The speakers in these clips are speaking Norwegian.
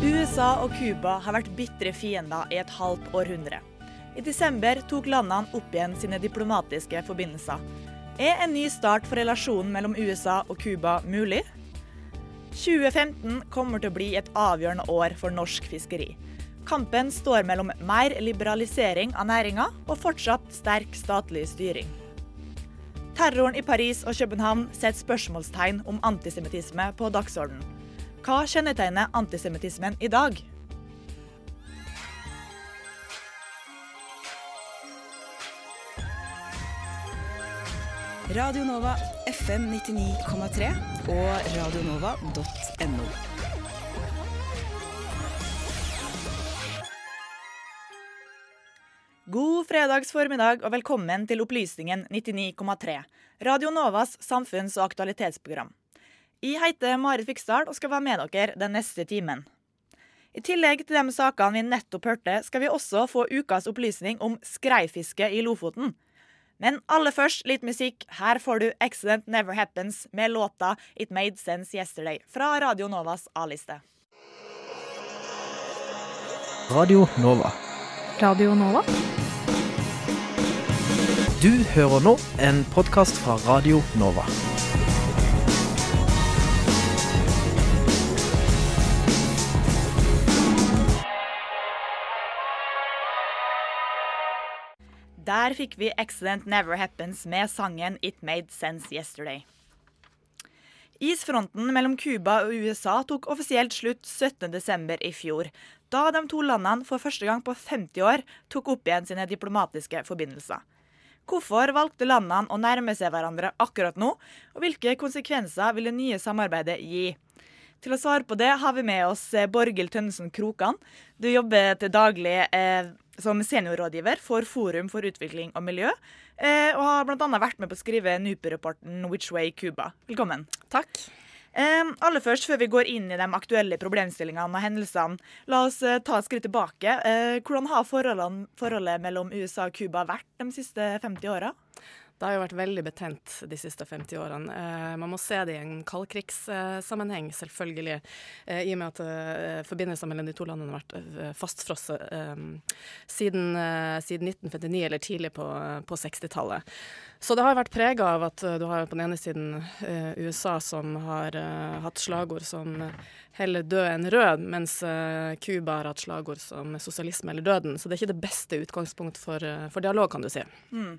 USA og Cuba har vært bitre fiender i et halvt århundre. I desember tok landene opp igjen sine diplomatiske forbindelser. Er en ny start for relasjonen mellom USA og Cuba mulig? 2015 kommer til å bli et avgjørende år for norsk fiskeri. Kampen står mellom mer liberalisering av næringa og fortsatt sterk statlig styring. Terroren i Paris og København setter spørsmålstegn om antisemittisme på dagsordenen. Hva kjennetegner antisemittismen i dag? Radio Nova FM 99,3 og radionova.no. God fredags formiddag og velkommen til Opplysningen 99,3, Radio Novas samfunns- og aktualitetsprogram. Jeg heter Marit Fiksdal og skal være med dere den neste timen. I tillegg til de sakene vi nettopp hørte, skal vi også få ukas opplysning om skreifiske i Lofoten. Men aller først litt musikk. Her får du Accident Never Happens med låta It Made Sense Yesterday fra Radio Novas A-liste. Radio Nova. Radio Nova? Du hører nå en podkast fra Radio Nova. Der fikk vi Accident Never Happens med sangen It Made Sense Yesterday. Isfronten mellom Cuba og USA tok offisielt slutt 17.12. i fjor, da de to landene for første gang på 50 år tok opp igjen sine diplomatiske forbindelser. Hvorfor valgte landene å nærme seg hverandre akkurat nå, og hvilke konsekvenser vil det nye samarbeidet gi? Til å svare på det har vi med oss Borghild Tønnesen Krokan. Du jobber til daglig eh, som seniorrådgiver for Forum for utvikling og miljø, eh, og har bl.a. vært med på å skrive NUPI-rapporten Which Way Cuba. Velkommen. Takk. Eh, aller først, før vi går inn i de aktuelle problemstillingene og hendelsene, la oss eh, ta et skritt tilbake. Eh, hvordan har forholdet mellom USA og Cuba vært de siste 50 åra? Det har jo vært veldig betent de siste 50 årene. Eh, man må se det i en kaldkrigssammenheng, selvfølgelig. Eh, I og med at eh, forbindelser mellom de to landene har vært eh, fastfrosset eh, siden, eh, siden 1959 eller tidlig på, på 60-tallet. Så det har vært prega av at du har på den ene siden USA som har hatt slagord som heller død enn rød, mens Cuba har hatt slagord som sosialisme eller døden. Så det er ikke det beste utgangspunkt for, for dialog, kan du si. Mm.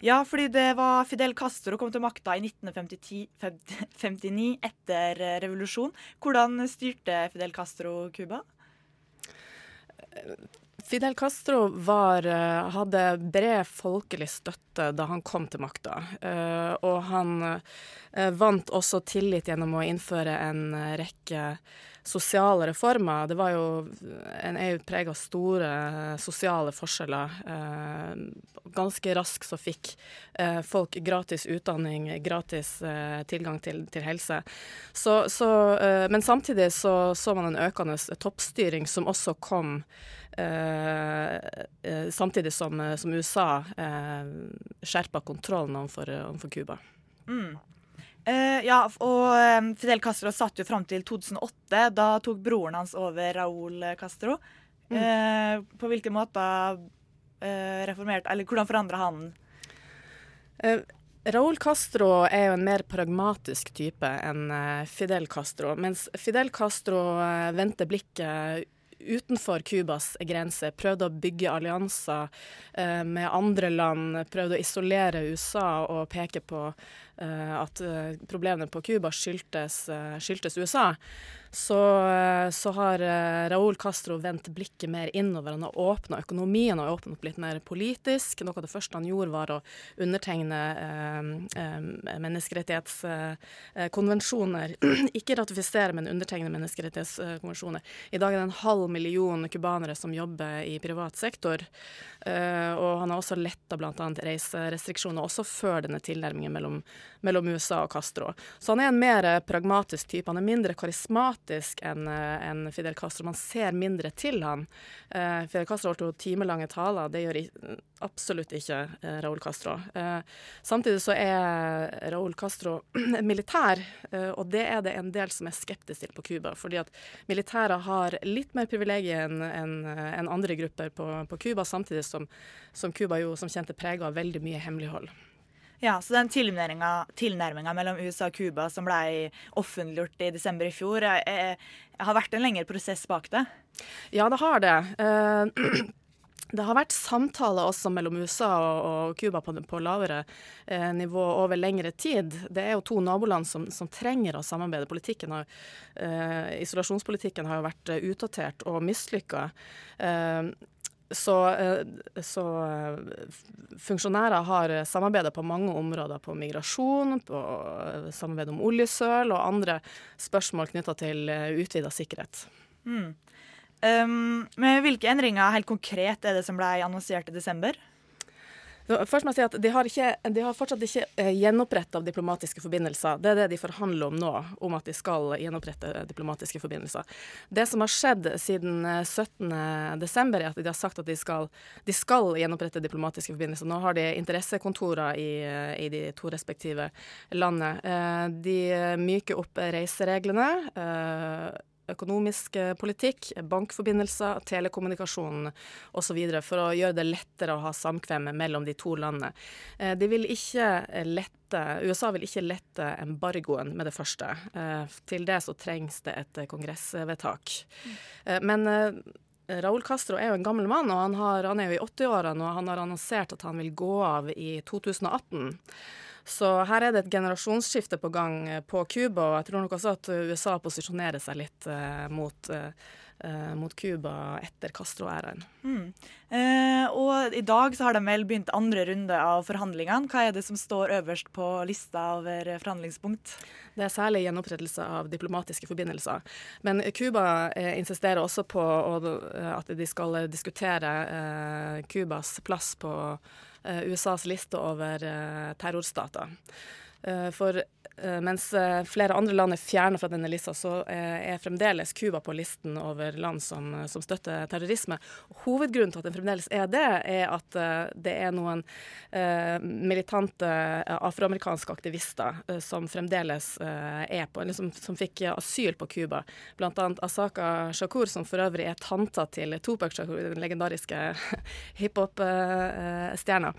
Ja, fordi det var Fidel Castro kom til makta i 1959 etter revolusjon. Hvordan styrte Fidel Castro Cuba? Fidel Castro var, hadde bred folkelig støtte da han kom til makta. Og han vant også tillit gjennom å innføre en rekke sosiale reformer. Det var jo en EU preg av store sosiale forskjeller. ganske raskt så fikk folk gratis utdanning, gratis tilgang til, til helse. Så, så, men samtidig så, så man en økende toppstyring som også kom samtidig som, som USA eh, skjerpa kontrollen overfor, Cuba. Mm. Uh, ja, og eh, Fidel Castro satt jo fram til 2008. Da tok broren hans over Raúl Castro. Mm. Uh, på hvilke måter uh, reformerte Eller hvordan forandra han Uh, Raúl Castro er jo en mer pragmatisk type enn eh, Fidel Castro. Mens Fidel Castro eh, vendte blikket utenfor Cubas grenser, prøvde å bygge allianser eh, med andre land, prøvde å isolere USA og peke på eh, at eh, problemene på Cuba skyldtes, skyldtes USA. Så, eh, så har eh, Raúl Castro vendt blikket mer innover. Han har åpna økonomien og åpnet opp litt mer politisk. Noe av det første han gjorde, var å undertegne eh, eh, menneskerettighetskonvensjoner. Ikke ratifisere, men undertegne menneskerettighetskonvensjoner. I dag er det en halv million cubanere som jobber i privat sektor. Eh, og han har også letta bl.a. reiserestriksjoner, også før denne tilnærmingen mellom, mellom USA og Castro. Så han er en mer pragmatisk type. Han er mindre karismatisk enn en Fidel Castro. Man ser mindre til han. Eh, Fidel Castro holdt jo timelange taler. Det gjør absolutt ikke eh, Raúl Castro. Eh, samtidig så er Raúl Castro militær, eh, og det er det en del som er skeptisk til på Cuba. Fordi at militære har litt mer privilegier enn eh, andre grupper på Cuba, samtidig som Cuba jo som kjent er prega av veldig mye hemmelighold. Ja, så den tilnærminga mellom USA og Cuba som ble offentliggjort i desember i fjor, er, er, har vært en lengre prosess bak det? Ja, det har det. Uh, det har vært samtaler også mellom USA og Cuba på, på, lavere eh, nivå over lengre tid. Det er jo to naboland som, som trenger å samarbeide. Politikken har, eh, isolasjonspolitikken har jo vært uh, utdatert og mislykka. Eh, så, eh, så, funksjonærer har samarbeidet på mange områder. På migrasjon, på samarbeid om oljesøl og andre spørsmål knytta til utvida sikkerhet. Mm. Um, men hvilke endringer helt konkret er det som ble annonsert i desember? Først må jeg si at De har, ikke, de har fortsatt ikke eh, gjenoppretta diplomatiske forbindelser. Det er det de forhandler om nå, om at de skal gjenopprette diplomatiske forbindelser. Det som har skjedd siden 17.12, er at de har sagt at de skal, de skal gjenopprette diplomatiske forbindelser. Nå har de interessekontorer i, i de to respektive landene. Eh, de myker opp reisereglene økonomisk politikk, bankforbindelser, telekommunikasjon osv. for å gjøre det lettere å ha samkvem mellom de to landene. De vil ikke lette USA vil ikke lette embargoen med det første. Til det så trengs det et kongressvedtak. Men Raúl Castro er jo en gammel mann, og han, har, han er jo i 80-årene, og han har annonsert at han vil gå av i 2018. Så her er det et generasjonsskifte på gang eh, på Cuba, og jeg tror nok også at USA posisjonerer seg litt uh, mot uh, mot Cuba etter Castro-æraen. Mm. Eh, og i dag så har de vel begynt andre runde av forhandlingene. Hva er det som står øverst på lista over forhandlingspunkt? Det er særlig gjenopprettelse av diplomatiske forbindelser. Men Cuba eh, insisterer også på å, at de skal diskutere Cubas plass på Eh, USAs liste over eh, terrorstater. Eh, for mens flere andre land er fjerna fra denne lista, så er fremdeles Cuba på listen over land som, som, støtter terrorisme. Hovedgrunnen til at den fremdeles er det, er at det er noen eh, militante afroamerikanske aktivister eh, som fremdeles eh, er på, eller som, som fikk asyl på Cuba. Annet Asaka Shakur, som for øvrig er tanta til Tupac Shakur, den legendariske hiphop-stjerna.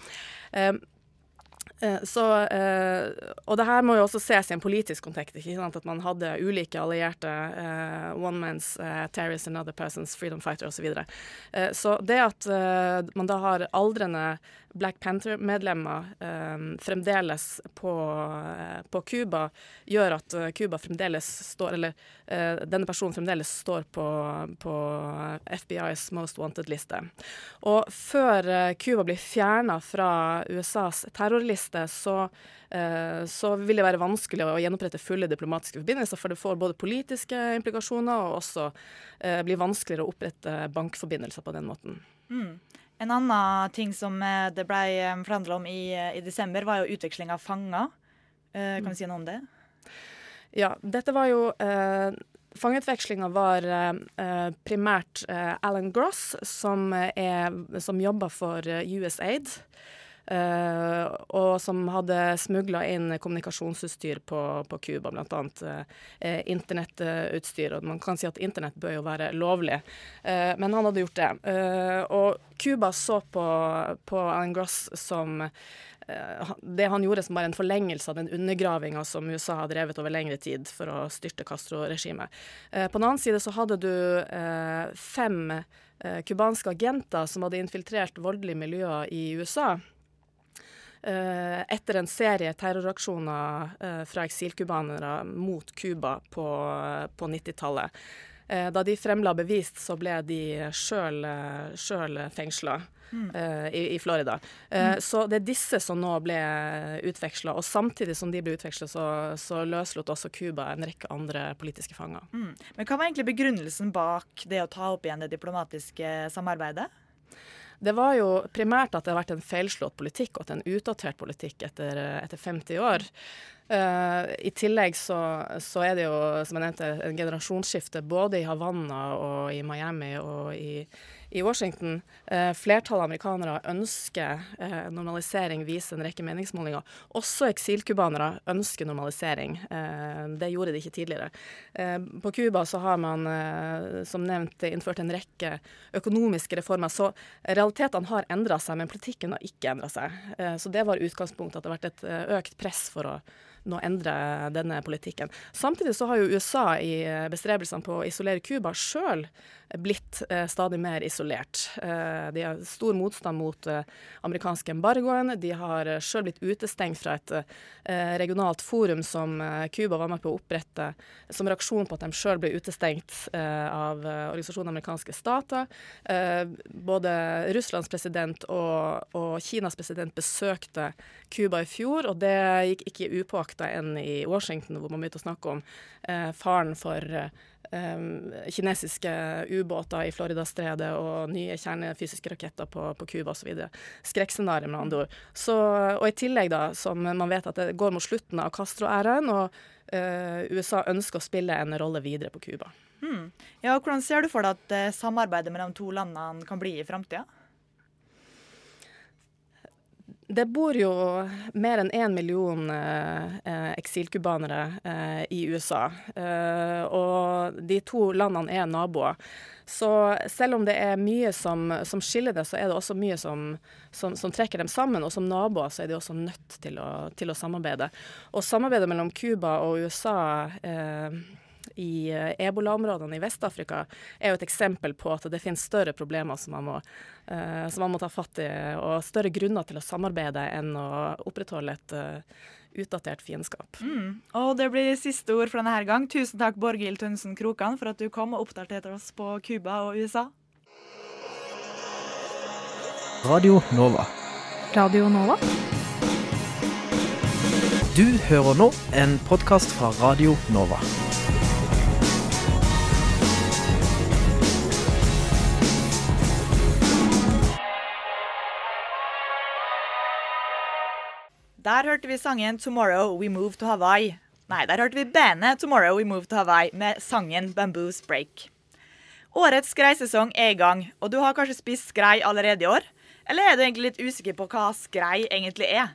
Eh, så, eh, og det her må jo også ses i en politisk kontekst. ikke sant? At man hadde ulike allierte. Uh, one man's terrorist, another person's freedom fighter osv. Så, videre. så det at man da har aldrende Black Panther-medlemmer fremdeles på, på Cuba, gjør at Cuba fremdeles står Eller denne personen fremdeles står på, på FBIs Most Wanted-liste. Og før Cuba blir fjerna fra USAs terrorliste, så, eh, så vil det være vanskelig å gjenopprette fulle diplomatiske forbindelser, for det får både politiske implikasjoner og også eh, blir vanskeligere å opprette bankforbindelser på den måten. Mm. En annen ting som eh, det ble forhandla om i, i, desember, var jo utveksling av fanger. kan du si noe om det? Ja, dette var jo eh, Fangeutvekslinga var eh, primært eh, Alan Gross, som, er, som jobber for USAID. Uh, og som hadde smugla inn kommunikasjonsutstyr på, på Cuba, bl.a. Uh, internettutstyr. Og man kan si at internett bør jo være lovlig, uh, men han hadde gjort det. Og Cuba så på, på Alan Gross som det han gjorde som bare en forlengelse av den undergravinga som USA har drevet over lengre tid for å styrte Castro-regimet. På den annen side så hadde du fem cubanske agenter som hadde infiltrert voldelige miljøer i USA. Uh, etter en serie terroraksjoner uh, fra eksilcubanere mot Cuba på, på 90-tallet. Uh, da de fremla bevis, så ble de sjøl fengsla mm. i, i, Florida. Mm. Så det er disse som nå ble utveksla. Og samtidig som de ble utveksla, så, så løslot også Cuba en rekke andre politiske fanger. Mm. Men hva var egentlig begrunnelsen bak det å ta opp igjen det diplomatiske samarbeidet? Det var jo primært at det har vært en feilslått politikk og at en utdatert politikk etter, etter 50 år. Uh, I tillegg så, så, er det jo, som jeg nevnte, en generasjonsskifte både i Havanna og i Miami og i, i Washington. Eh, flertallet av amerikanere ønsker eh, normalisering, viser en rekke meningsmålinger. Også eksilcubanere ønsker normalisering. Eh, det gjorde de ikke tidligere. På Cuba så har man som nevnt innført en rekke økonomiske reformer. Så realitetene har endra seg, men politikken har ikke endra seg. Så det var utgangspunktet, at det har vært et økt press for å nå endre denne politikken. Samtidig så har jo USA i bestrebelsene på å isolere Cuba sjøl blitt stadig mer isolert. Eh, de har stor motstand mot eh, amerikanske embargoen. De har eh, sjøl blitt utestengt fra et regionalt forum som Cuba var med på å opprette som reaksjon på at de sjøl ble utestengt av organisasjonen amerikanske stater. både Russlands president og, og, Kinas president besøkte Cuba i fjor, og det gikk ikke upåakta enn i Washington, hvor man begynte å snakke om faren for kinesiske ubåter i Floridastredet og nye kjernefysiske raketter på, på Cuba osv. Skrekkscenario, med andre ord. Så, og i tillegg, da, som man vet at det går mot slutten av Castro-æraen, og uh, USA ønsker å spille en rolle videre på Cuba. Hmm. Ja, hvordan ser du for deg at uh, samarbeidet mellom to landene kan bli i framtida? Det bor jo mer enn én million eh, eksilcubanere eh, i USA. Eh, og de to landene er naboer. Så selv om det er mye som, som skiller det, så er det også mye som, som, som, trekker dem sammen. Og som naboer så er de også nødt til å, til å samarbeide. Og samarbeidet mellom Cuba og USA eh, i eh, ebolaområdene i Vest-Afrika er jo et eksempel på at det finnes større problemer som man, må, uh, som man må ta fatt i, og større grunner til å samarbeide enn å opprettholde et uh, utdatert fiendskap. Mm. Og det blir siste ord for denne gang. Tusen takk, Borghild Tønnesen Krokan, for at du kom og oppdaterte oss på Cuba og USA. Radio Nova. Radio Nova? Du hører nå en podkast fra Radio Nova. Der hørte vi sangen 'Tomorrow We Move to Hawaii'. Nei, der hørte vi bandet 'Tomorrow We Move to Hawaii' med sangen 'Bamboos Break'. Årets skreisesong er i gang, og du har kanskje spist skrei allerede i år? Eller er du egentlig litt usikker på hva skrei egentlig er?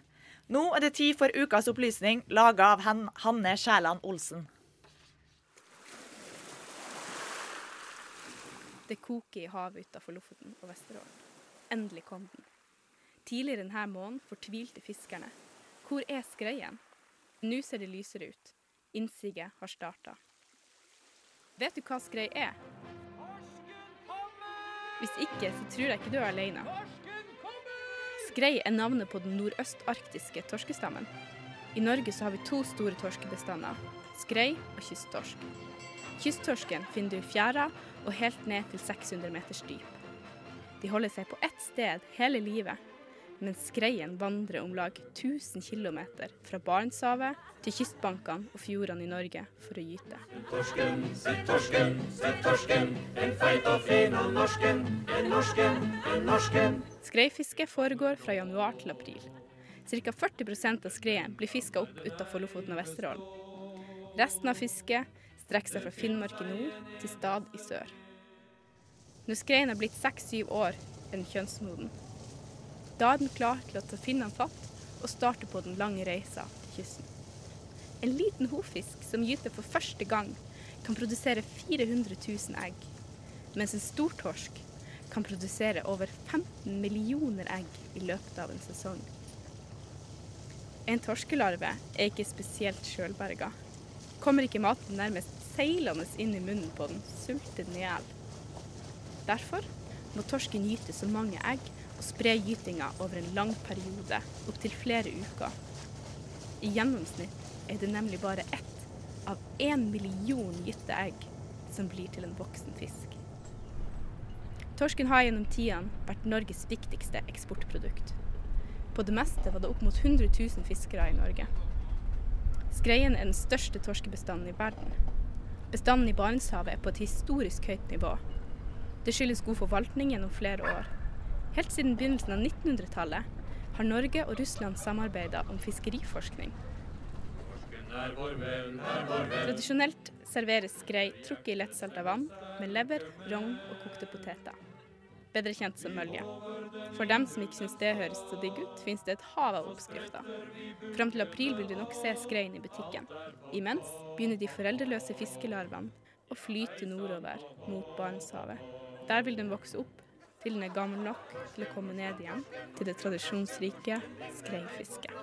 Nå er det tid for ukas opplysning, laga av Hanne Skjæland Olsen. Det koker i havet utenfor Lofoten og Vesterålen. Endelig kom den. Tidligere denne måneden fortvilte fiskerne hvor er skreien? Nå ser det lysere ut. Innsiget har starta. Vet du hva skrei er? Hvis ikke, så tror jeg ikke du er alene. Skrei er navnet på den nordøstarktiske torskestammen. I Norge så har vi to store torskebestander, skrei og kysttorsk. Kysttorsken finner du i fjæra og helt ned til 600 meters dyp. De holder seg på ett sted hele livet, mens skreien vandrer om lag 1000 km fra Barentshavet til kystbankene og fjordene i Norge for å gyte. Torsken, sett torsken, sett torsken, en feit og fin og norsken, en norsken, en norsken. Skreifiske foregår fra januar til april. Ca. 40% av skreien blir fiska opp utenfor Lofoten og Vesterålen. Resten av fisket strekker seg fra Finnmark i nord til Stad i sør. Når skreien er blitt seks-syv år, er den kjønnsmoden Da er den klar til å ta finnene fatt og starte på den lange reisa til kysten. En liten hovfisk som gyter for første gang, kan produsere 400 000 egg, mens en stortorsk kan produsere over 15 millioner egg i løpet av en sesong. En torskelarve er ikke spesielt sjølberga. Kommer ikke maten nærmest seilende inn i munnen på den, sulter den i hjel. Derfor må torsken gyte så mange egg og spre gytinga over en lang periode, opptil flere uker. I gjennomsnitt er det nemlig bare ett av én million gytte egg som blir til en voksen fisk. Torsken har gjennom tidene vært Norges viktigste eksportprodukt. På det meste var det opp mot 100 000 fiskere i Norge. Skreien er den største torskebestanden i verden. Bestanden i Barentshavet er på et historisk høyt nivå. Det skyldes god forvaltning gjennom flere år. Helt siden begynnelsen av 1900-tallet har Norge og Russland samarbeida om fiskeriforskning. Tradisjonelt serveres skrei trukket i lettsalta vann med lever, rogn og kokte poteter. Bedre kjent som mølje. For dem som ikke syns det høres så digg ut, finnes det et hav av oppskrifter. Fram til april vil du nok se skreien i butikken. Imens begynner de foreldreløse fiskelarvene å flyte nordover mot Barentshavet. Der vil den vokse opp til den er gammel nok til å komme ned igjen til det tradisjonsrike skreifisket.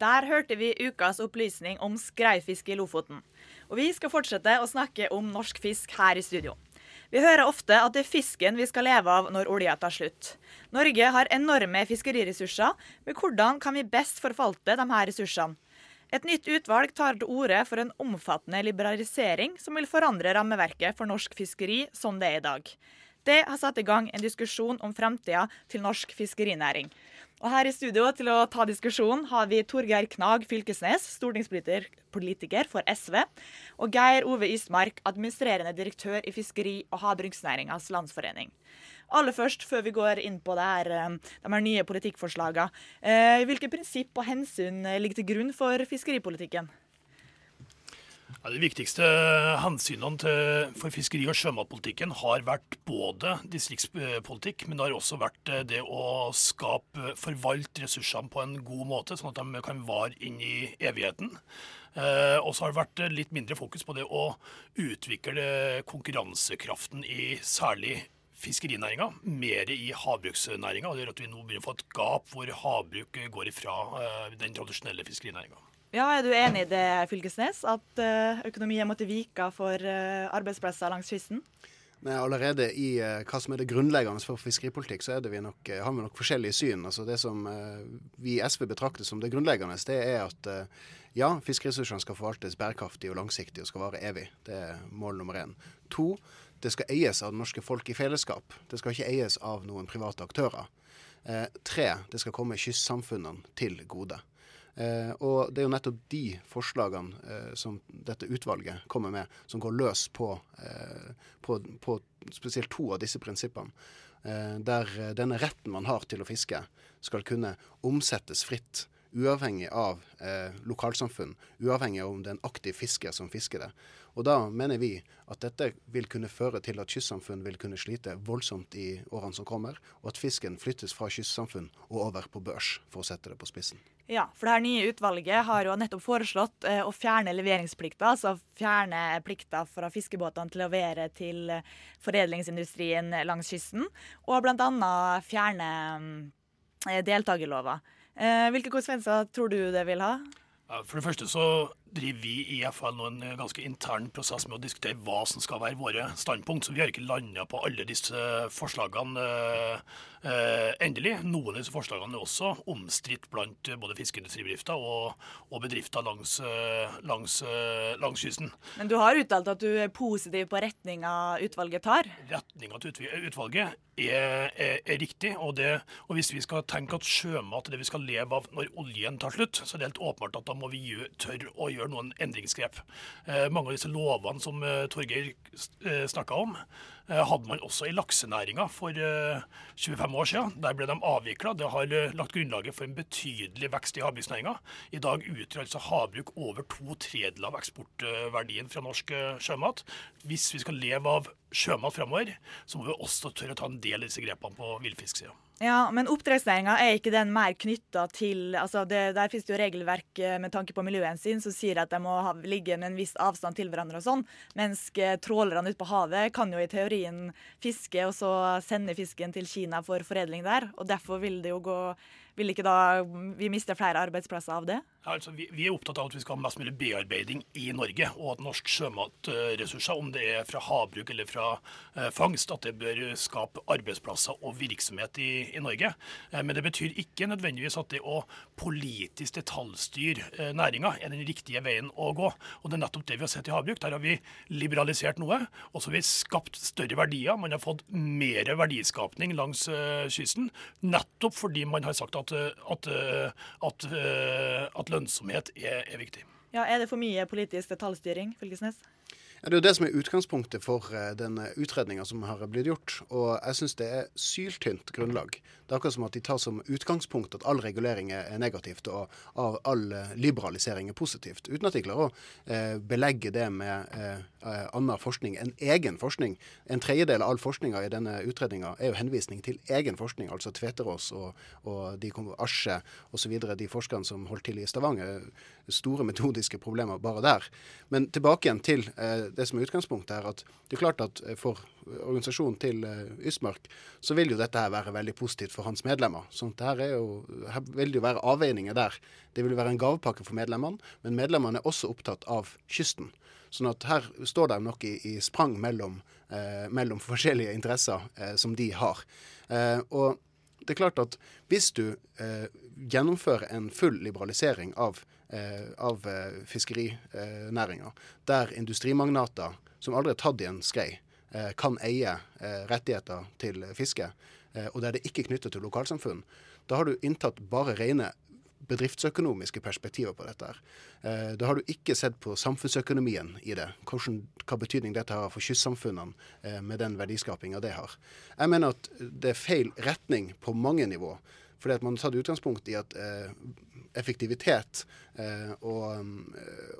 Der hørte vi ukas opplysning om skreifiske i Lofoten. Og vi skal fortsette å snakke om norsk fisk her i studio. Vi hører ofte at det er fisken vi skal leve av når olja tar slutt. Norge har enorme fiskeriressurser, men hvordan kan vi best forfalte her ressursene? Et nytt utvalg tar til orde for en omfattende liberalisering som vil forandre rammeverket for norsk fiskeri som det er i dag. Det har satt i gang en diskusjon om framtida til norsk fiskerinæring. Og her i studio til å ta diskusjonen har vi Torgeir Knag Fylkesnes, stortingspolitiker for SV, og Geir Ove Ismark, administrerende direktør i Fiskeri- og havbruksnæringas landsforening. Aller først, før vi går inn på her, eh, de her nye politikkforslagene. Eh, hvilke prinsipp og hensyn ligger til grunn for fiskeripolitikken? Ja, de viktigste hensynene for fiskeri- og sjømatpolitikken har vært både distriktspolitikk, men det har også vært eh, det å skape, forvalte ressursene på en god måte, sånn at de kan vare inn i evigheten. Eh, og så har det vært litt mindre fokus på det å utvikle konkurransekraften i særlig fiskerinæringa, mer i havbruksnæringa. Det gjør at vi nå begynner å få et gap hvor havbruk går ifra eh, den tradisjonelle fiskerinæringa. Ja, Er du enig i det, Fylkesnes, at eh, økonomien måtte vike for eh, arbeidsplasser langs kysten? Men allerede i eh, hva som er det grunnleggende for fiskeripolitikk, så vi nok, eh, har vi nok forskjellige syn. Altså Det som eh, vi i SV betrakter som det grunnleggende, det er at ja, fiskeressursene skal forvaltes bærekraftig og langsiktig og skal vare evig. Det er mål nummer én. To, det skal eies av det norske folk i fellesskap. Det skal ikke eies av noen private aktører. tre, det skal komme kystsamfunnene til gode. Eh, og det er jo nettopp de forslagene eh, som dette utvalget kommer med, som går løs på, eh, på, på spesielt to av disse prinsippene. Eh, der denne retten man har til å fiske, skal kunne omsettes fritt. Uavhengig av eh, lokalsamfunn, uavhengig av om det er en aktiv fisker som fisker det. Og da mener vi at dette vil kunne føre til at kystsamfunn vil kunne slite voldsomt i årene som kommer, og at fisken flyttes fra kystsamfunn og over på børs, for å sette det på spissen. Ja, for det her nye utvalget har jo nettopp foreslått eh, å fjerne leveringsplikta, altså fjerne plikta fra fiskebåtene til å levere til eh, foredlingsindustrien langs kysten, og bl.a. fjerne eh, deltakerlova. Eh, hvilke konsekvenser tror du det vil ha? For det første så driver vi i FL nå en ganske intern prosess med å diskutere hva som skal være våre standpunkt. Så vi har ikke landa på alle disse forslagene eh, endelig. Noen av disse forslagene er også omstridt blant både fiskeindustribedrifter og, og bedrifter langs, langs, langs, kysten. Men du har uttalt at du er positiv på retninga utvalget tar? Retninga til utvalget er, er, er riktig. Og, det, og, hvis vi skal tenke at sjømat er det vi skal leve av når oljen tar slutt, så er det helt åpenbart at da må vi tørre å gjøre gjøre noen endringsgrep. Eh, mange av disse lovene som eh, Torgeir eh, snakka om, hadde man også i laksenæringa for eh, 25 år siden. Der ble de avvikla. Det har eh, lagt grunnlaget for en betydelig vekst i havbruksnæringa. I dag utgjør altså havbruk over to tredjedeler av eksportverdien fra norsk eh, sjømat. Hvis vi skal leve av sjømat fremover, så må vi også tørre å ta en del av disse grepene på villfisksida. Ja, Men oppdrettsnæringa er ikke den mer knytta til altså det, Der finnes det jo regelverk eh, med tanke på miljøhensyn som sier at de må ha, ligge med en viss avstand til hverandre og sånn. Mens eh, trålerne ute på havet kan jo i teorien fiske og så sende fisken til Kina for foredling der. Og derfor vil det jo gå Vil ikke da vi miste flere arbeidsplasser av det? Altså, vi, vi er opptatt av at vi skal ha mest mulig bearbeiding i Norge, og at norsk sjømatressurser, om det er fra havbruk eller fra eh, fangst, at det bør skape arbeidsplasser og virksomhet i, i Norge. Eh, men det betyr ikke nødvendigvis at det å politisk detaljstyre eh, næringa er den riktige veien å gå. Og det er nettopp det vi har sett i havbruk. Der har vi liberalisert noe, og så har vi skapt større verdier. Man har fått mer verdiskapning langs eh, kysten, nettopp fordi man har sagt at, eh, at, eh, at, eh, at lønnsomhet er, er viktig. Ja, Er det for mye politisk detaljstyring, Fylkesnes? Ja, det er jo det som er utgangspunktet for uh, den utredninga som har blitt gjort. Og jeg syns det er syltynt grunnlag. Det er akkurat som at de tar som utgangspunkt at all regulering er negativt, og all uh, liberalisering er positivt. Uten at de klarer å belegge det med annen forskning enn egen forskning. En tredjedel av all forskninga i denne utredninga er jo henvisning til egen forskning, altså Tveterås og, og de Asje osv., de forskerne som holdt til i Stavanger. Store metodiske problemer bare der. Men tilbake igjen til det som er utgangspunktet her, at det er klart at for organisasjonen til Ysmark, så vil jo dette her være veldig positivt for hans medlemmer. Sånn det her, er jo, her vil det jo være avveininger der. Det vil være en gavepakke for medlemmene, men medlemmene er også opptatt av kysten. Sånn at her står de nok i, i sprang mellom, eh, mellom, forskjellige interesser eh, som de har. Eh, og det er klart at hvis du gjennomfører en full liberalisering av av fiskerinæringa, der industrimagnater som aldri er tatt i en skrei, kan eie rettigheter til fiske, og der det ikke er knyttet til lokalsamfunn, da har du inntatt bare rene bedriftsøkonomiske perspektiver på dette. her. Da har du ikke sett på samfunnsøkonomien i det. Hvordan, hva betydning dette har for kystsamfunnene med den verdiskapinga det har. Jeg mener at det er feil retning på mange nivå. Fordi at man har tatt utgangspunkt i at eh, effektivitet eh, og,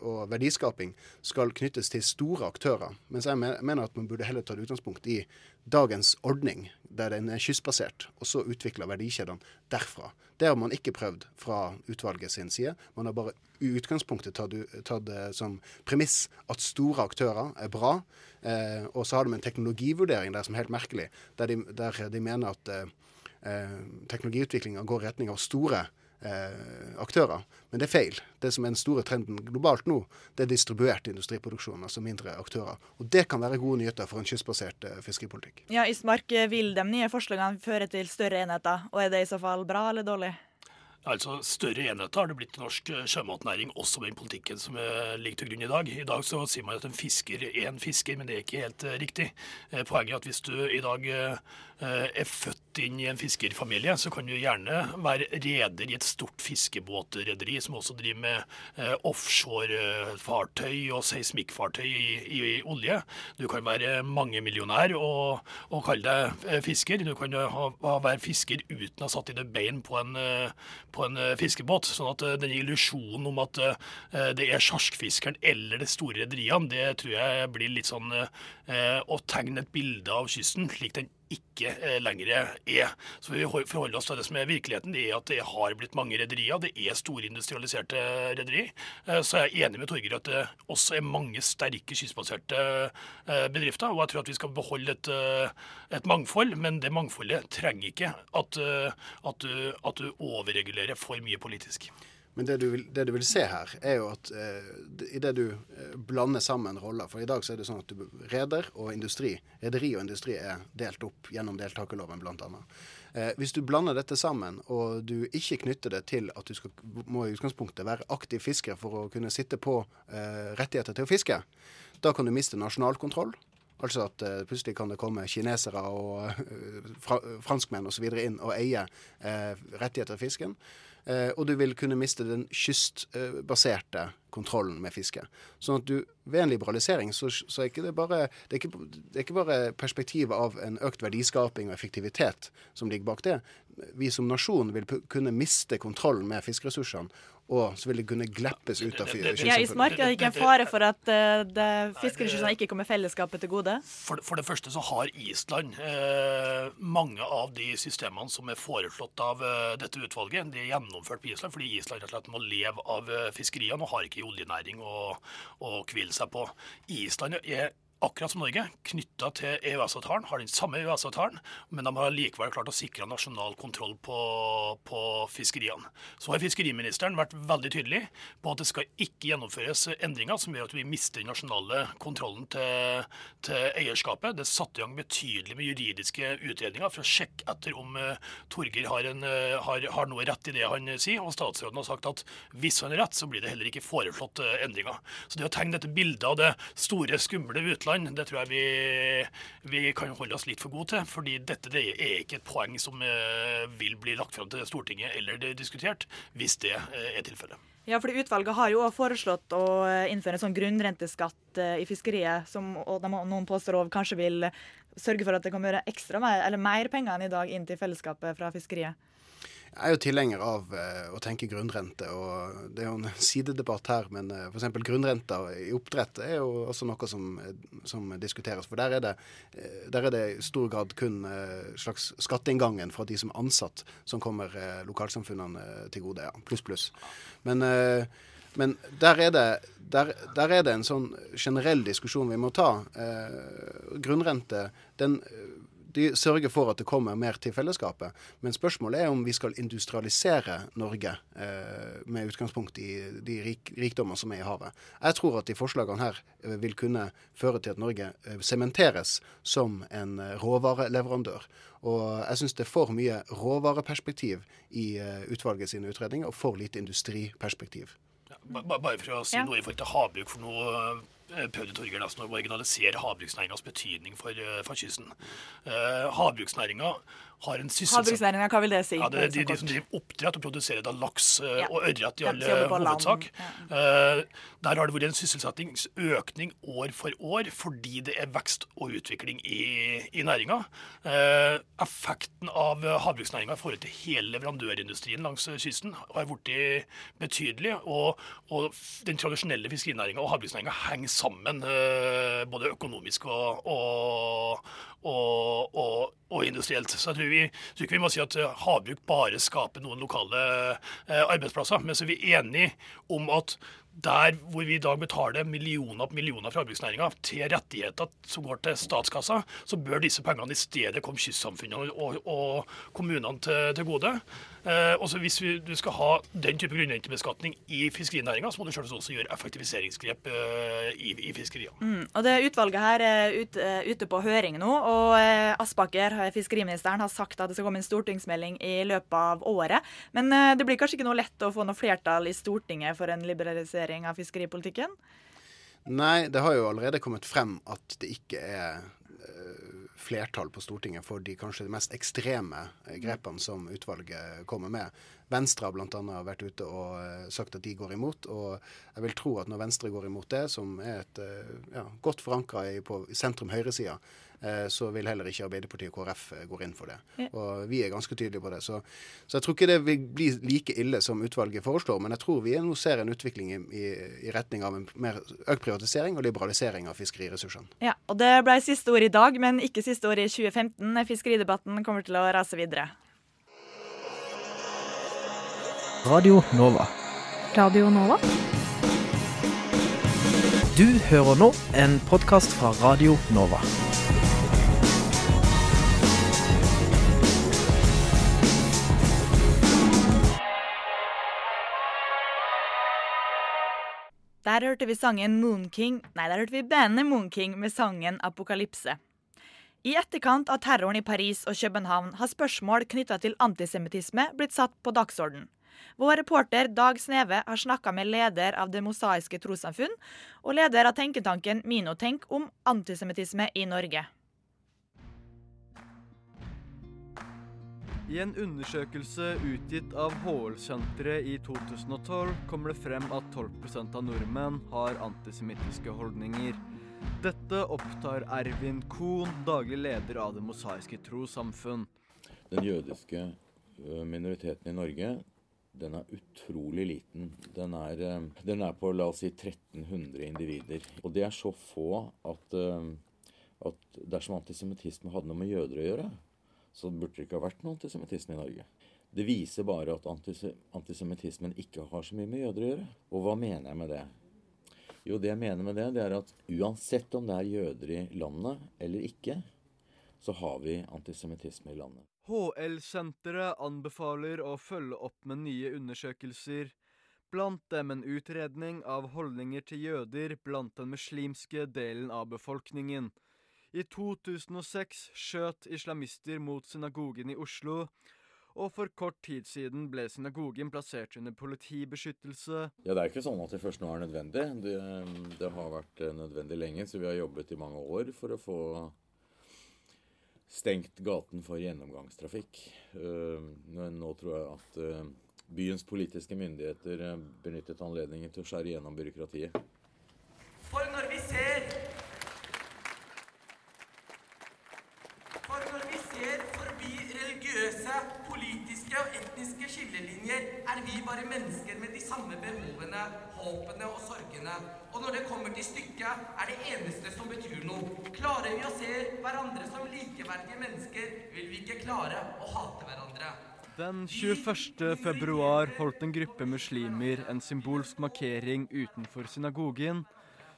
og, verdiskaping skal knyttes til store aktører. Mens jeg mener at man burde heller ta utgangspunkt i dagens ordning, der den er kystbasert, og så utvikle verdikjedene derfra. Det har man ikke prøvd fra utvalget sin side. Man har bare i utgangspunktet tatt, tatt som premiss at store aktører er bra. Eh, og så har de en teknologivurdering der som er helt merkelig, der de, der de mener at eh, teknologiutviklinga går i retning av store eh, aktører. Men det er feil. Det som er den store trenden globalt nå, det er distribuert industriproduksjon, altså mindre aktører. Og det kan være gode nyheter for en kystbasert eh, fiskeripolitikk. Ja, Ismark, vil de nye forslagene føre til større enheter, og er det i så fall bra eller dårlig? Altså Større enheter har det blitt i norsk sjømatnæring, også med den politikken som ligger til grunn i dag. I dag så sier man at en fisker er en fisker, men det er ikke helt riktig. Poenget er at hvis du i dag er født inn i en fiskerfamilie, så kan du gjerne være reder i et stort fiskebåtrederi som også driver med offshorefartøy og seismikkfartøy i, i, i, olje. Du kan være mangemillionær og, og kalle deg fisker. Du kan ha, være fisker uten å ha satt dine bein på en, på en fiskebåt. sånn at den illusjonen om at det er sjarkfiskeren eller det store rederiene, det tror jeg blir litt sånn å tegne et bilde av kysten slik den ikke eh, lenger er. Så Vi forholder oss til det som er virkeligheten. Det er at det har blitt mange rederier. Det er store industrialiserte rederier. Eh, så jeg er enig med Torgeir at det også er mange sterke kystbaserte eh, bedrifter. Og jeg tror at vi skal beholde et, et mangfold, men det mangfoldet trenger ikke at, at, du, at du overregulerer for mye politisk. Men det du, vil, det du, vil, se her, er jo at eh, idet du eh, blander sammen roller For i dag så er det sånn at du reder og industri Rederi og industri er delt opp gjennom deltakerloven, annet. Eh, hvis du blander dette sammen, og du ikke knytter det til at du skal, må i utgangspunktet være aktiv fisker for å kunne sitte på eh, rettigheter til å fiske, da kan du miste nasjonal kontroll. Altså at uh, plutselig kan det komme kinesere og uh, fra, franskmenn osv. inn og eie uh, rettigheter til fisken. Eh, og du vil kunne miste den kystbaserte kontrollen med fiske. Sånn at du ved en liberalisering så, så er ikke det bare det er ikke, det er ikke bare perspektivet av en økt verdiskaping og effektivitet som ligger bak det. Vi som nasjon vil kunne miste kontrollen med fiskeressursene, og så vil det kunne gleppes ut av kystsamfunnet. Ja, I kystsamfunnet. Smark er det ikke en fare for at uh, fiskeressursene ikke kommer fellesskapet til gode? For, for det første så har Island eh, mange av de systemene som er foreslått av uh, dette utvalget. De er gjennomført på Island fordi Island rett og slett må leve av uh, fiskeriene og har ikke oljenæring å, å hvile seg på. Island er akkurat som Norge, knytta til EØS-avtalen, har den samme EØS-avtalen, men de har likevel klart å sikre nasjonal kontroll på, på fiskeriene. Så har fiskeriministeren vært veldig tydelig på at det skal ikke gjennomføres endringer som gjør at vi mister den nasjonale kontrollen til, til eierskapet. Det er satt i gang betydelig med juridiske utredninger for å sjekke etter om uh, Torgeir har, eh, har, har noe rett i det han eh, sier, og statsråden har sagt at hvis han har rett, så blir det heller ikke foreslått uh, endringer. Så det å tegne dette bildet av det store, skumle utland, det tror jeg vi, vi kan holde oss litt for gode til. fordi dette det er ikke et poeng som eh, vil bli lagt fram til Stortinget eller er diskutert, hvis det eh, er tilfellet. Ja, fordi Utvalget har jo også foreslått å eh, innføre en sånn grunnrenteskatt i fiskeriet, som og noen påstår også kanskje vil sørge for at det kommer ekstra mer penger enn i dag inn til fellesskapet fra fiskeriet. Jeg er jo tilhenger av eh, å tenke grunnrente, og det er jo en sidedebatt her, men uh, f.eks. grunnrenta i oppdrett er jo også noe som, eh, som diskuteres. For der er, det, eh, der er det i stor grad kun eh, slags skatteinngangen fra de som er ansatt, som kommer eh, lokalsamfunnene eh, til gode. Ja, pluss, pluss. Men, eh, men der, er det, der, der er det en sånn generell diskusjon vi må ta. Eh, grunnrente, den de sørger for at det kommer mer til fellesskapet. Men spørsmålet er om vi skal industrialisere Norge eh, med utgangspunkt i de rik rikdommer som er i havet. Jeg tror at de forslagene her eh, vil kunne føre til at Norge eh, sementeres som en eh, råvareleverandør. Og jeg syns det er for mye råvareperspektiv i eh, utvalget sine utredninger, og for lite industriperspektiv. Ba- Bare for å si Ja. noe i forhold til havbruk, for nå eh, prøvde Torgeir nesten å marginalisere havbruksnæringas betydning for, eh, for kysten. Uh, Havbruksnæringa har en sysselsetting hva vil det si? Ja, det er de, de som driver oppdrett og produserer da laks eh, Ja. og ørret i alle all hovedsak. Ja. der har det vært en sysselsettingsøkning år for år fordi det er vekst og utvikling i, i næringa. Eh, effekten av havbruksnæringa i forhold til hele leverandørindustrien langs kysten har blitt betydelig. Og, og den tradisjonelle fiskerinæringa og havbruksnæringa henger sammen eh, både økonomisk og, og, og, og, og industrielt. Så jeg tror, vi, tror ikke vi må si at eh, havbruk bare skaper noen lokale eh, arbeidsplasser. Men så er vi enige om at der hvor vi i dag betaler millioner på millioner fra havbruksnæringa til rettigheter som går til statskassa, så bør disse pengene i stedet komme kystsamfunnene og, og kommunene til, til gode. Eh, også hvis vi, du skal ha den type grunnrentebeskatning i fiskerinæringa, så må du selvsagt også gjøre effektiviseringsgrep eh, i, i fiskeriene. Mm, og det Utvalget her er ute, ute på høring nå, og eh, Aspaker, eh, fiskeriministeren, har sagt at det skal komme en stortingsmelding i løpet av året. Men eh, det blir kanskje ikke noe lett å få noe flertall i Stortinget for en liberalisering av fiskeripolitikken? Nei, det har jo allerede kommet frem at det ikke er eh, flertall på Stortinget for de kanskje de mest ekstreme eh, grepene som utvalget kommer med. Venstre har bl.a. vært ute og eh, sagt at de går imot. Og jeg vil tro at når Venstre går imot det, som er et eh, ja, godt forankra på sentrum-høyresida, så vil heller ikke Arbeiderpartiet og KrF eh, gå inn for det. Og vi er ganske tydelige på det. Så, så jeg tror ikke det vil bli like ille som utvalget foreslår, men jeg tror vi nå ser en utvikling i, i, i retning av en mer økt privatisering og liberalisering av fiskeriressursene. Ja, og Det ble siste ord i dag, men ikke siste ord i 2015. Fiskeridebatten kommer til å rase videre. Radio Nova. Radio Nova? Du hører nå en podkast fra Radio Nova. Der hørte vi sangen Moon King Nei, der hørte vi bandet Moon King med sangen Apokalypse. I etterkant av terroren i Paris og København har spørsmål knytta til antisemittisme blitt satt på dagsorden. Vår reporter Dag Sneve har snakka med leder av Det mosaiske trossamfunn og leder av tenketanken Minotenk om antisemittisme i Norge. I en undersøkelse utgitt av HL-senteret i 2012 kommer det frem at 12% av nordmenn har antisemittiske holdninger. Dette opptar Ervin Kohn, daglig leder av Det mosaiske trossamfunn. Den jødiske minoriteten i Norge den er utrolig liten. Den er, den er på la oss si 1300 individer. Og det er så få at, at dersom antisemittisme hadde noe med jøder å gjøre, så burde det ikke ha vært noe antisemittisme i Norge. Det viser bare at antise antisemittismen ikke har så mye med jøder å gjøre. Og hva mener jeg med det? Jo, det jeg mener med det, det er at uansett om det er jøder i landet eller ikke, så har vi antisemittisme i landet. HL-senteret anbefaler å følge opp med nye undersøkelser, blant dem en utredning av holdninger til jøder blant den muslimske delen av befolkningen. I 2006 skjøt islamister mot synagogen i Oslo, og for kort tid siden ble synagogen plassert under politibeskyttelse. Ja, Det er ikke sånn at det først nå er nødvendig. Det, det har vært eh, nødvendig lenge, så vi har jobbet i mange år for å få stengt gaten for gjennomgangstrafikk. Eh, Men nå tror jeg at eh, byens politiske myndigheter eh, benyttet anledningen til å skjære gjennom byråkratiet. For når vi ser For når vi ser forbi religiøse, politiske og etniske skillelinjer, er vi bare mennesker med de samme behovene, håpene og sorgene. Og når det kommer til stykket, er det eneste som betyr noe. Klarer vi å se hverandre som likeverdige mennesker, vil vi ikke klare å hate hverandre. Den 21. februar holdt en gruppe muslimer en symbolsk markering utenfor synagogen,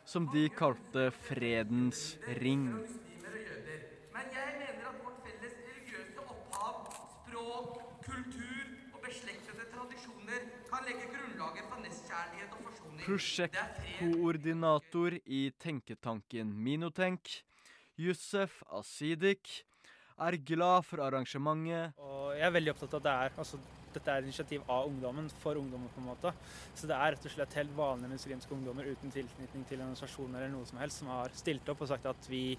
som de kalte Fredens ring. muslimer og jøder. Men jeg mener at vårt felles religiøse opphav, språk, kultur og beslektede tradisjoner kan legge grunnlaget for nestkjærlighet og forsoning. Prosjektkoordinator i tenketanken Minotenk, Yusuf Asidik, er glad for arrangementet. Og jeg er veldig opptatt av at det er, altså, dette er initiativ av ungdommen, for ungdommen på en måte. Så det er rett og slett helt vanlige muslimske ungdommer uten tilknytning til en organisasjon eller noe som helst, som har stilt opp og sagt at vi,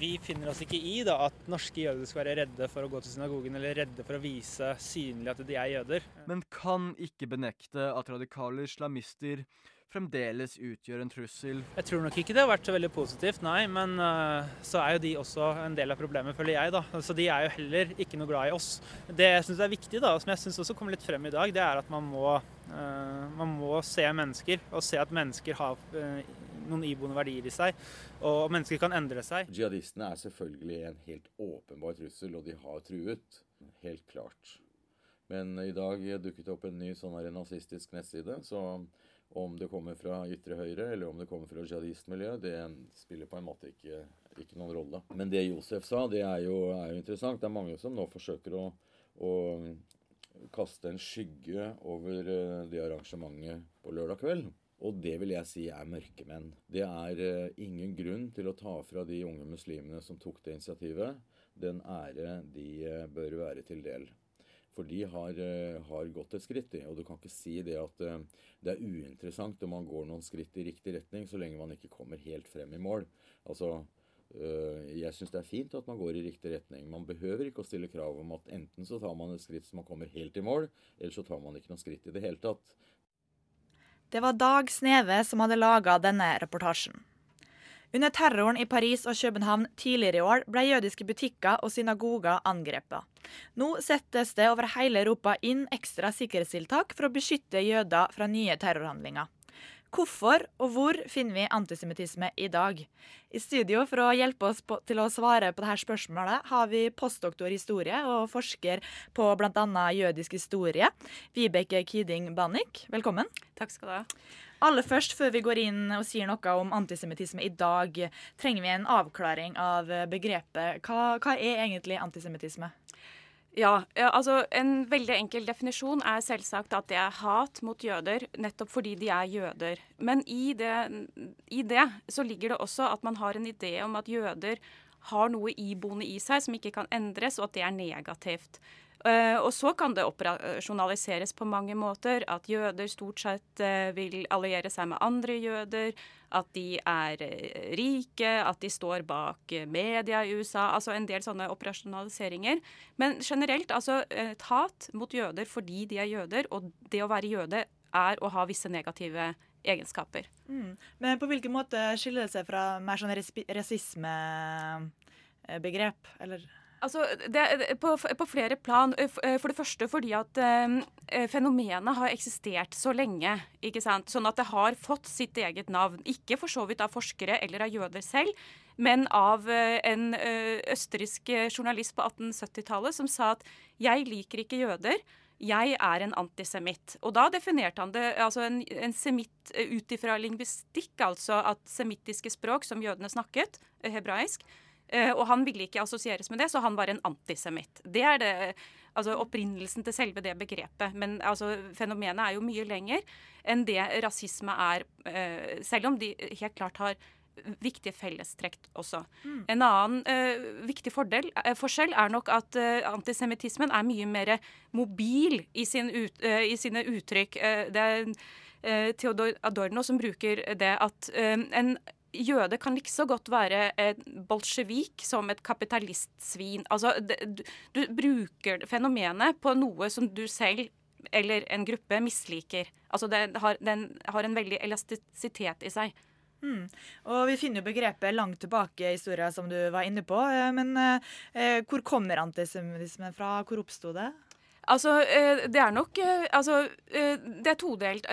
vi finner oss ikke i da, at norske jøder skal være redde for å gå til synagogen eller redde for å vise synlig at de er jøder. men kan ikke benekte at radikale islamister fremdeles utgjør en trussel. Jeg tror nok ikke det har vært så veldig positivt, nei. Men uh, så er jo de også en del av problemet, føler jeg. da. Så de er jo heller ikke noe glad i oss. Det jeg syns er viktig, da, som jeg syns også kommer litt frem i dag, det er at man må, uh, man må se mennesker. Og se at mennesker har uh, noen iboende verdier i seg. Og mennesker kan endre seg. Jihadistene er selvfølgelig en helt åpenbar trussel, og de har truet. Helt klart. Men i dag dukket det opp en ny sånn her nazistisk nettside. Så om det kommer fra ytre høyre eller om det kommer fra jihadistmiljøet, det spiller på en måte ikke, ikke noen rolle. Men det Josef sa, det er jo, er jo interessant. Det er mange som nå forsøker å, å kaste en skygge over eh, det arrangementet på lørdag kveld. Og det vil jeg si er mørkemenn. Det er eh, ingen grunn til å ta fra de unge muslimene som tok det initiativet, den ære de eh, bør være til del. For de har, eh, har gått et skritt, de. Og du kan ikke si det at det er uinteressant om man går noen skritt i riktig retning, så lenge man ikke kommer helt frem i mål. Altså, jeg syns det er fint at man går i riktig retning. Man behøver ikke å stille krav om at enten så tar man et skritt så man kommer helt i mål, eller så tar man ikke noe skritt i det hele tatt. Det var Dag Sneve som hadde laga denne reportasjen. Under terroren i Paris og København tidligere i år ble jødiske butikker og synagoger angrepet. Nå settes det over hele Europa inn ekstra sikkerhetstiltak for å beskytte jøder fra nye terrorhandlinger. Hvorfor og hvor finner vi antisemittisme i dag? I studio for å hjelpe oss på, til å svare på dette spørsmålet har vi postdoktor i historie og forsker på bl.a. jødisk historie, Vibeke Kiding Bannik. Velkommen. Takk skal du ha. Aller først, før vi går inn og sier noe om antisemittisme i dag, trenger vi en avklaring av begrepet. Hva, hva er egentlig antisemittisme? Ja, altså En veldig enkel definisjon er selvsagt at det er hat mot jøder nettopp fordi de er jøder. Men i det, i det så ligger det også at man har en idé om at jøder har noe iboende i seg som ikke kan endres, og at det er negativt. Uh, og så kan det operasjonaliseres på mange måter. At jøder stort sett uh, vil alliere seg med andre jøder. At de er uh, rike, at de står bak media i USA. Altså en del sånne operasjonaliseringer. Men generelt, altså et hat mot jøder fordi de er jøder, og det å være jøde er å ha visse negative egenskaper. Mm. Men på hvilken måte skiller det seg fra mer sånn rasismebegrep, eller? Altså, det, på, på, flere plan. For det første fordi at eh, fenomenet har eksistert så lenge. ikke sant? Sånn at det har fått sitt eget navn. Ikke for så vidt av forskere eller av jøder selv, men av eh, en østerriksk journalist på 1870-tallet som sa at 'jeg liker ikke jøder'. Jeg er en antisemitt. Og da definerte han det altså en, en semitt ut ifra lingvistikk, altså at semittiske språk som jødene snakket, hebraisk, Uh, og han ville ikke assosieres med det, så han var en antisemitt. Det er det, altså opprinnelsen til selve det begrepet. Men altså, fenomenet er jo mye lenger enn det rasisme er, selv om de helt klart har viktige fellestrekk også. Mm. En annen uh, viktig fordel, forskjell er nok at antisemittismen er mye mer mobil i, sin ut, i sine uttrykk. det er Theodor Adorno som bruker det at en jøde kan like så godt være en bolsjevik som et kapitalistsvin. Altså, du, du, bruker fenomenet på noe som du selv eller en gruppe misliker. Altså, den har, den har en veldig elastisitet i seg. Mm. Og Vi finner jo begrepet langt tilbake i historien, som du var inne på. Eh, men eh, hvor kommer antisemittismen fra? Hvor oppsto det? Altså, eh, det er nok eh, Altså, det er todelt.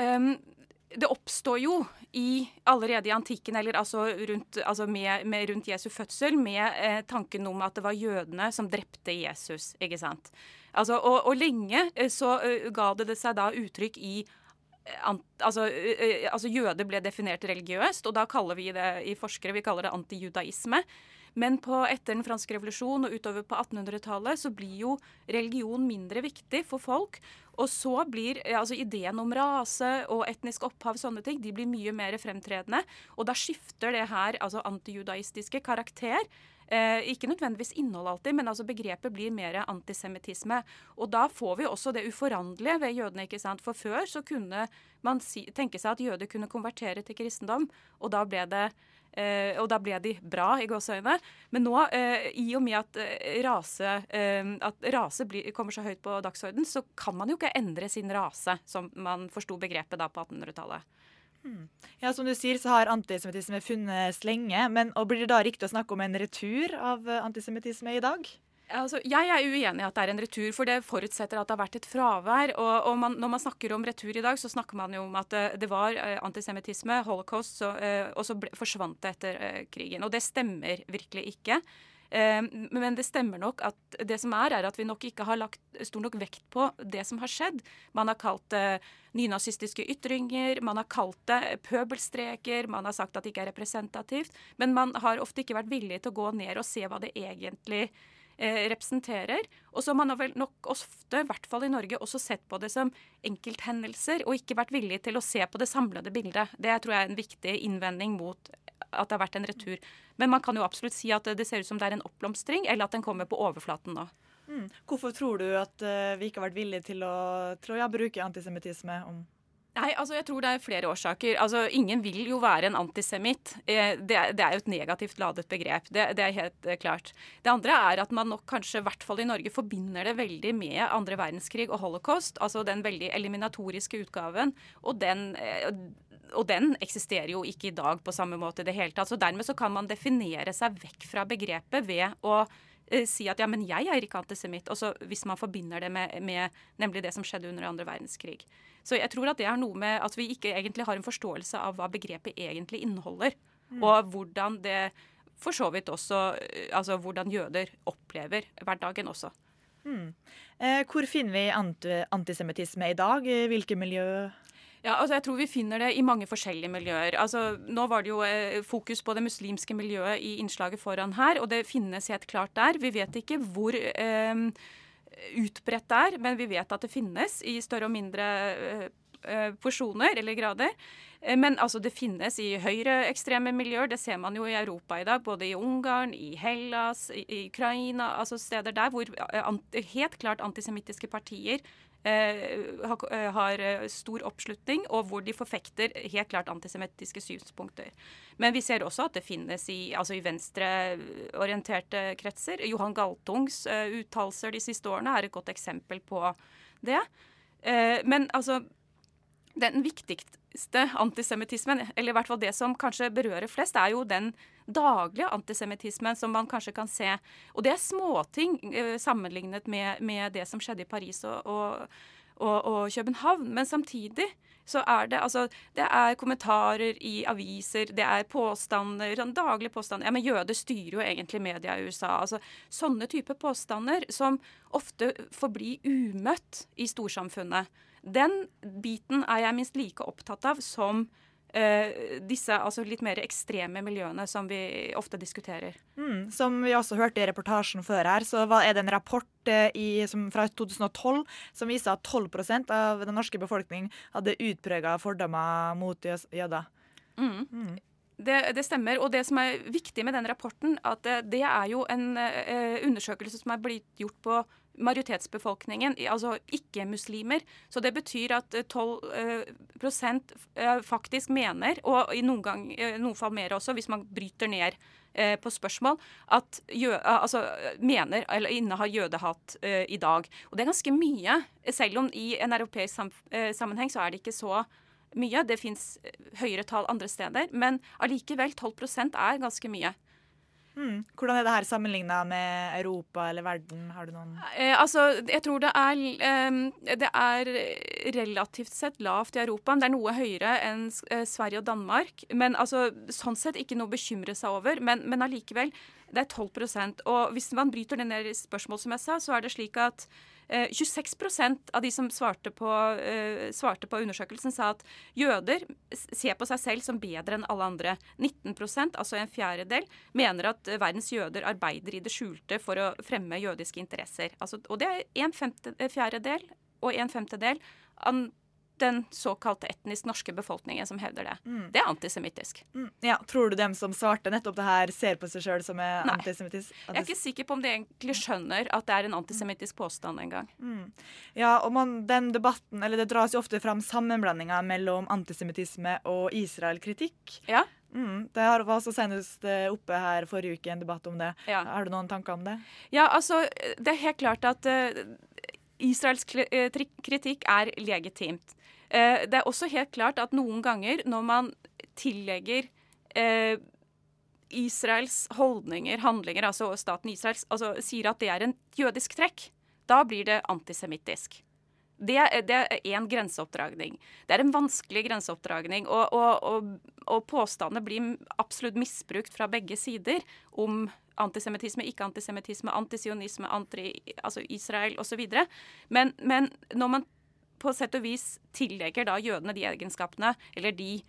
Det oppstår jo i, allerede i antikken, eller altså rundt, altså med, med rundt Jesu fødsel, med tanken om at det var jødene som drepte Jesus. ikke sant? Altså, og, og lenge så ga det, det seg da uttrykk i altså, altså, Jøder ble definert religiøst, og da kaller vi det i forskere vi kaller det antijudaisme. Men på, etter den franske revolusjon og utover på 1800-tallet så blir jo religion mindre viktig for folk. Og så blir altså ideen om rase og etnisk opphav sånne ting, de blir mye mer fremtredende. Og da skifter det her altså antijudaistiske karakter. Eh, ikke nødvendigvis innhold alltid, men altså begrepet blir mer antisemittisme. Og da får vi også det uforanderlige ved jødene. ikke sant? For før så kunne man si, tenke seg at jøder kunne konvertere til kristendom, og da ble det Uh, og da ble de bra, i gåseøyne. Men nå, uh, i og med at uh, rase, at rase blir, kommer så høyt på dagsorden, så kan man jo ikke endre sin rase, som man forsto begrepet da på 1800-tallet. Hmm. Ja, Som du sier, så har antisemittisme funnes lenge. Men Blir det da riktig å snakke om en retur av antisemittisme i dag? Altså, jeg er uenig i at det er en retur, for det forutsetter at det har vært et fravær. Og, og man, når man snakker om retur i dag, så snakker man jo om at det, det var uh, antisemittisme, holocaust, så, og så ble, forsvant det etter krigen. Og det stemmer virkelig ikke. Men det stemmer nok at det som er, er at vi nok ikke har lagt stor nok vekt på det som har skjedd. Man har kalt det nynazistiske ytringer, man har kalt det pøbelstreker, man har sagt at det ikke er representativt. Men man har ofte ikke vært villig til å gå ned og se hva det egentlig eh, representerer. Og så har man vel nok ofte, i hvert fall i Norge, også sett på det som enkelthendelser, og ikke vært villig til å se på det samlede bildet. Det tror jeg er en viktig innvending mot at det har vært en retur. Men man kan jo absolutt si at det ser ut som det er en oppblomstring, eller at den kommer på overflaten nå. Mm. Hvorfor tror du at uh, vi ikke har vært villige til å, til å ja, bruke antisemittisme om Nei, altså jeg tror det er flere årsaker. Altså, Ingen vil jo være en antisemitt. Eh, det, det, er jo et negativt ladet begrep. Det, det, er helt eh, klart. Det andre er at man nok kanskje, i hvert fall i Norge, forbinder det veldig med andre verdenskrig og holocaust. Altså den veldig eliminatoriske utgaven. Og den, eh, og den eksisterer jo ikke i dag på samme måte i det hele tatt. Så dermed så kan man definere seg vekk fra begrepet ved å si at ja, men jeg er ikke antisemitt. Og så hvis man forbinder det med, med nemlig det som skjedde under andre verdenskrig. Så jeg tror at det er noe med at vi ikke egentlig har en forståelse av hva begrepet egentlig inneholder. Mm. Og hvordan det for så vidt også Altså hvordan jøder opplever hverdagen også. Mm. Eh, hvor finner vi anti antisemittisme i dag? Hvilke miljø? Ja, altså jeg tror vi finner det i mange forskjellige miljøer. Altså, nå var det jo eh, fokus på det muslimske miljøet i innslaget foran her, og det finnes helt klart der. Vi vet ikke hvor eh, utbredt er, men vi vet at det finnes i større og mindre eh, eh, porsjoner eller grader. Eh, Men altså, det finnes i høyreekstreme miljøer. Det ser man jo i Europa i dag. Både i Ungarn, i Hellas, i, Ukraina. Altså steder der hvor eh, helt klart antisemittiske partier har, eh, har eh, stor oppslutning, og hvor de forfekter helt klart antisemittiske synspunkter. Men vi ser også at det finnes i, altså i venstreorienterte kretser. Johan Galtungs eh, uttalelser de siste årene er et godt eksempel på det. Eh, men altså den viktigste antisemittismen, eller i hvert fall det som kanskje berører flest, er jo den daglige antisemittismen som man kanskje kan se. Og det er småting eh, sammenlignet med, med det som skjedde i Paris og, og, og, og København. Men samtidig så er det altså Det er kommentarer i aviser, det er påstander, sånn daglige påstander. Ja, men jøder styrer jo egentlig media i USA. Altså sånne type påstander som ofte forblir umøtt i storsamfunnet. Den biten er jeg minst like opptatt av som Uh, disse altså litt mer ekstreme miljøene som vi ofte diskuterer. Mm, som vi også hørte i reportasjen før her, så var, er det en rapport eh, i, som, fra 2012 som viser at 12% av den norske befolkning hadde utprega fordommer mot jøder. Mm. Det, det stemmer. Og det som er viktig med den rapporten, at det, det er jo en uh, undersøkelse som er blitt gjort på majoritetsbefolkningen, altså ikke-muslimer. Så det betyr at eh, 12 eh, prosent eh, faktisk mener, og i noen, gang, eh, noen fall mer også, hvis man bryter ned eh, på spørsmål, at jø, eh, altså, mener eller innehar jødehat eh, i dag. Og det er ganske mye. Selv om i en europeisk sam, eh, sammenheng så er det ikke så mye. Det fins høyere tall andre steder, men allikevel 12% er ganske mye. Mm. Hvordan er det her sammenligna med Europa eller verden? Har du noen Eh, altså, jeg tror det er, eh, det er relativt sett lavt i Europa. Det er noe høyere enn eh, Sverige og Danmark. Men altså, sånn sett ikke noe å bekymre seg over. Men, men allikevel, det er 12% Og hvis man bryter det ned i spørsmål, som jeg sa, så er det slik at eh, 26% av de som svarte på, eh, svarte på undersøkelsen, sa at jøder ser på seg selv som bedre enn alle andre. 19% altså en fjerdedel, mener at eh, verdens jøder arbeider i det skjulte for å fremme jødiske interesser. Altså, og det er en eh, fjerdedel og en femtedel av den såkalte etnisk norske befolkningen som hevder det. Mm. Det er antisemittisk. Mm. Ja, Tror du dem som svarte nettopp det her, ser på seg sjøl som er Nei. antisemittisk? Jeg er ikke sikker på om de egentlig skjønner at det er en antisemittisk påstand engang. Mm. Ja, og man, den debatten, eller Det dras jo ofte fram sammenblandinger mellom antisemittisme og Israel-kritikk. Ja. Mm, det har- var også senest eh, oppe her forrige uke en debatt om det. Ja. Har du noen tanker om det? Ja, altså, det er helt klart at uh, Israels eh, kritikk er legitimt. Eh, det er også helt klart at noen ganger når man tillegger eh, Israels holdninger, handlinger, altså staten Israels, altså sier at det er en jødisk trekk, da blir det antisemittisk. Det det er en grenseoppdragning. Det er en vanskelig grenseoppdragning. Og, og, og, og påstandene blir absolutt misbrukt fra begge sider om antisemittisme, ikke-antisemittisme, antisionisme, anti, altså Israel osv. Men, men når man på sett og vis tillegger da jødene de egenskapene eller de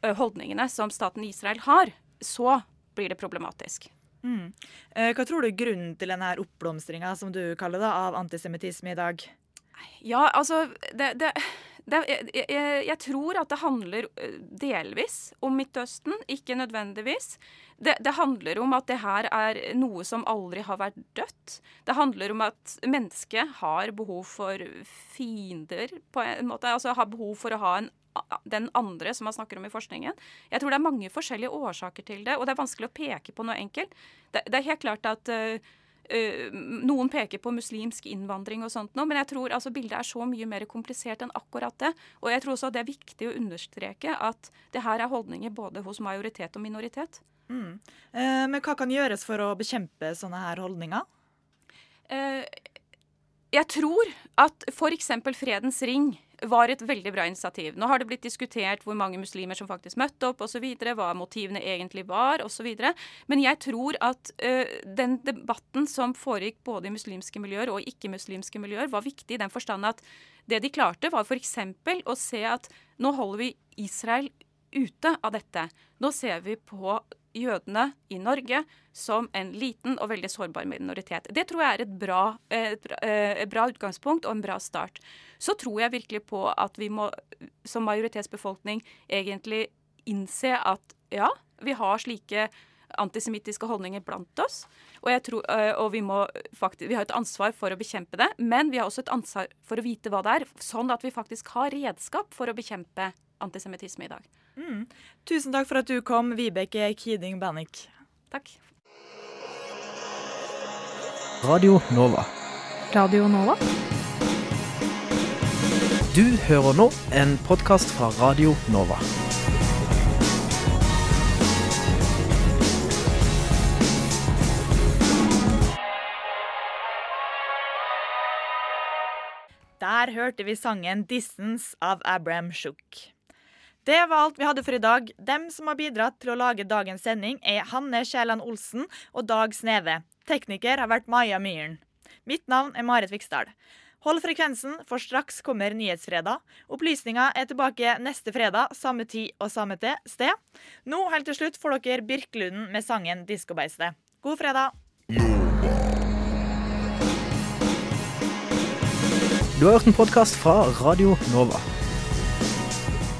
holdningene som staten Israel har, så blir det problematisk. Mm. Eh, hva tror du er grunnen til denne oppblomstringa av antisemittisme i dag? Ja, altså det, det, det, jeg, jeg, jeg tror at det handler eh, delvis om Midtøsten, ikke nødvendigvis. Det, det handler om at det her er noe som aldri har vært dødt. Det handler om at mennesket har behov for fiender, på en måte. Altså har behov for å ha en, den andre som man snakker om i forskningen. Jeg tror det er mange forskjellige årsaker til det, og det er vanskelig å peke på noe enkelt. Det, det er helt klart at uh, noen peker på muslimsk innvandring og sånt nå, men jeg tror altså, bildet er så mye mer komplisert enn akkurat det. Og jeg tror også det er viktig å understreke at det her er holdninger både hos majoritet og minoritet. Mm. Eh, men hva kan gjøres for å bekjempe sånne her holdninger? Uh, jeg tror at f.eks. Fredens ring var et veldig bra initiativ. Nå har det blitt diskutert hvor mange muslimer som faktisk møtte opp osv., hva motivene egentlig var osv. Men jeg tror at uh, den debatten som foregikk både i muslimske miljøer og ikke-muslimske miljøer, var viktig i den forstand at det de klarte, var f.eks. å se at nå holder vi Israel ute av dette. Nå ser vi på jødene i Norge som en liten og veldig sårbar minoritet. Det tror jeg er et bra, et, et bra utgangspunkt og en bra start. Så tror jeg virkelig på at vi må som majoritetsbefolkning egentlig innse at ja, vi har slike antisemittiske holdninger blant oss. Og, tror, og vi, faktisk, vi, har et ansvar for å bekjempe det, men vi har også et ansvar for å vite hva det er, sånn at vi faktisk har redskap for å bekjempe antisemittisme i dag. Mm. Tusen takk for at du kom, Vibeke Kiding Bannick. Takk. Radio Nova. Radio Nova? Du hører nå en podkast fra Radio Nova. Der hørte vi sangen 'Distance' av Abraham Shook. Det var alt vi hadde for i dag. Dem som har bidratt til å lage dagens sending, er Hanne Skjæland Olsen og Dag Sneve. Tekniker har vært Maja Myhren. Mitt navn er Marit Viksdal. Hold frekvensen, for straks kommer Nyhetsfredag. Opplysninga er tilbake neste fredag, samme tid og samme sted. Nå helt til slutt får dere Birkelunden med sangen 'Diskobeistet'. God fredag. Du har hørt en podkast fra Radio Nova.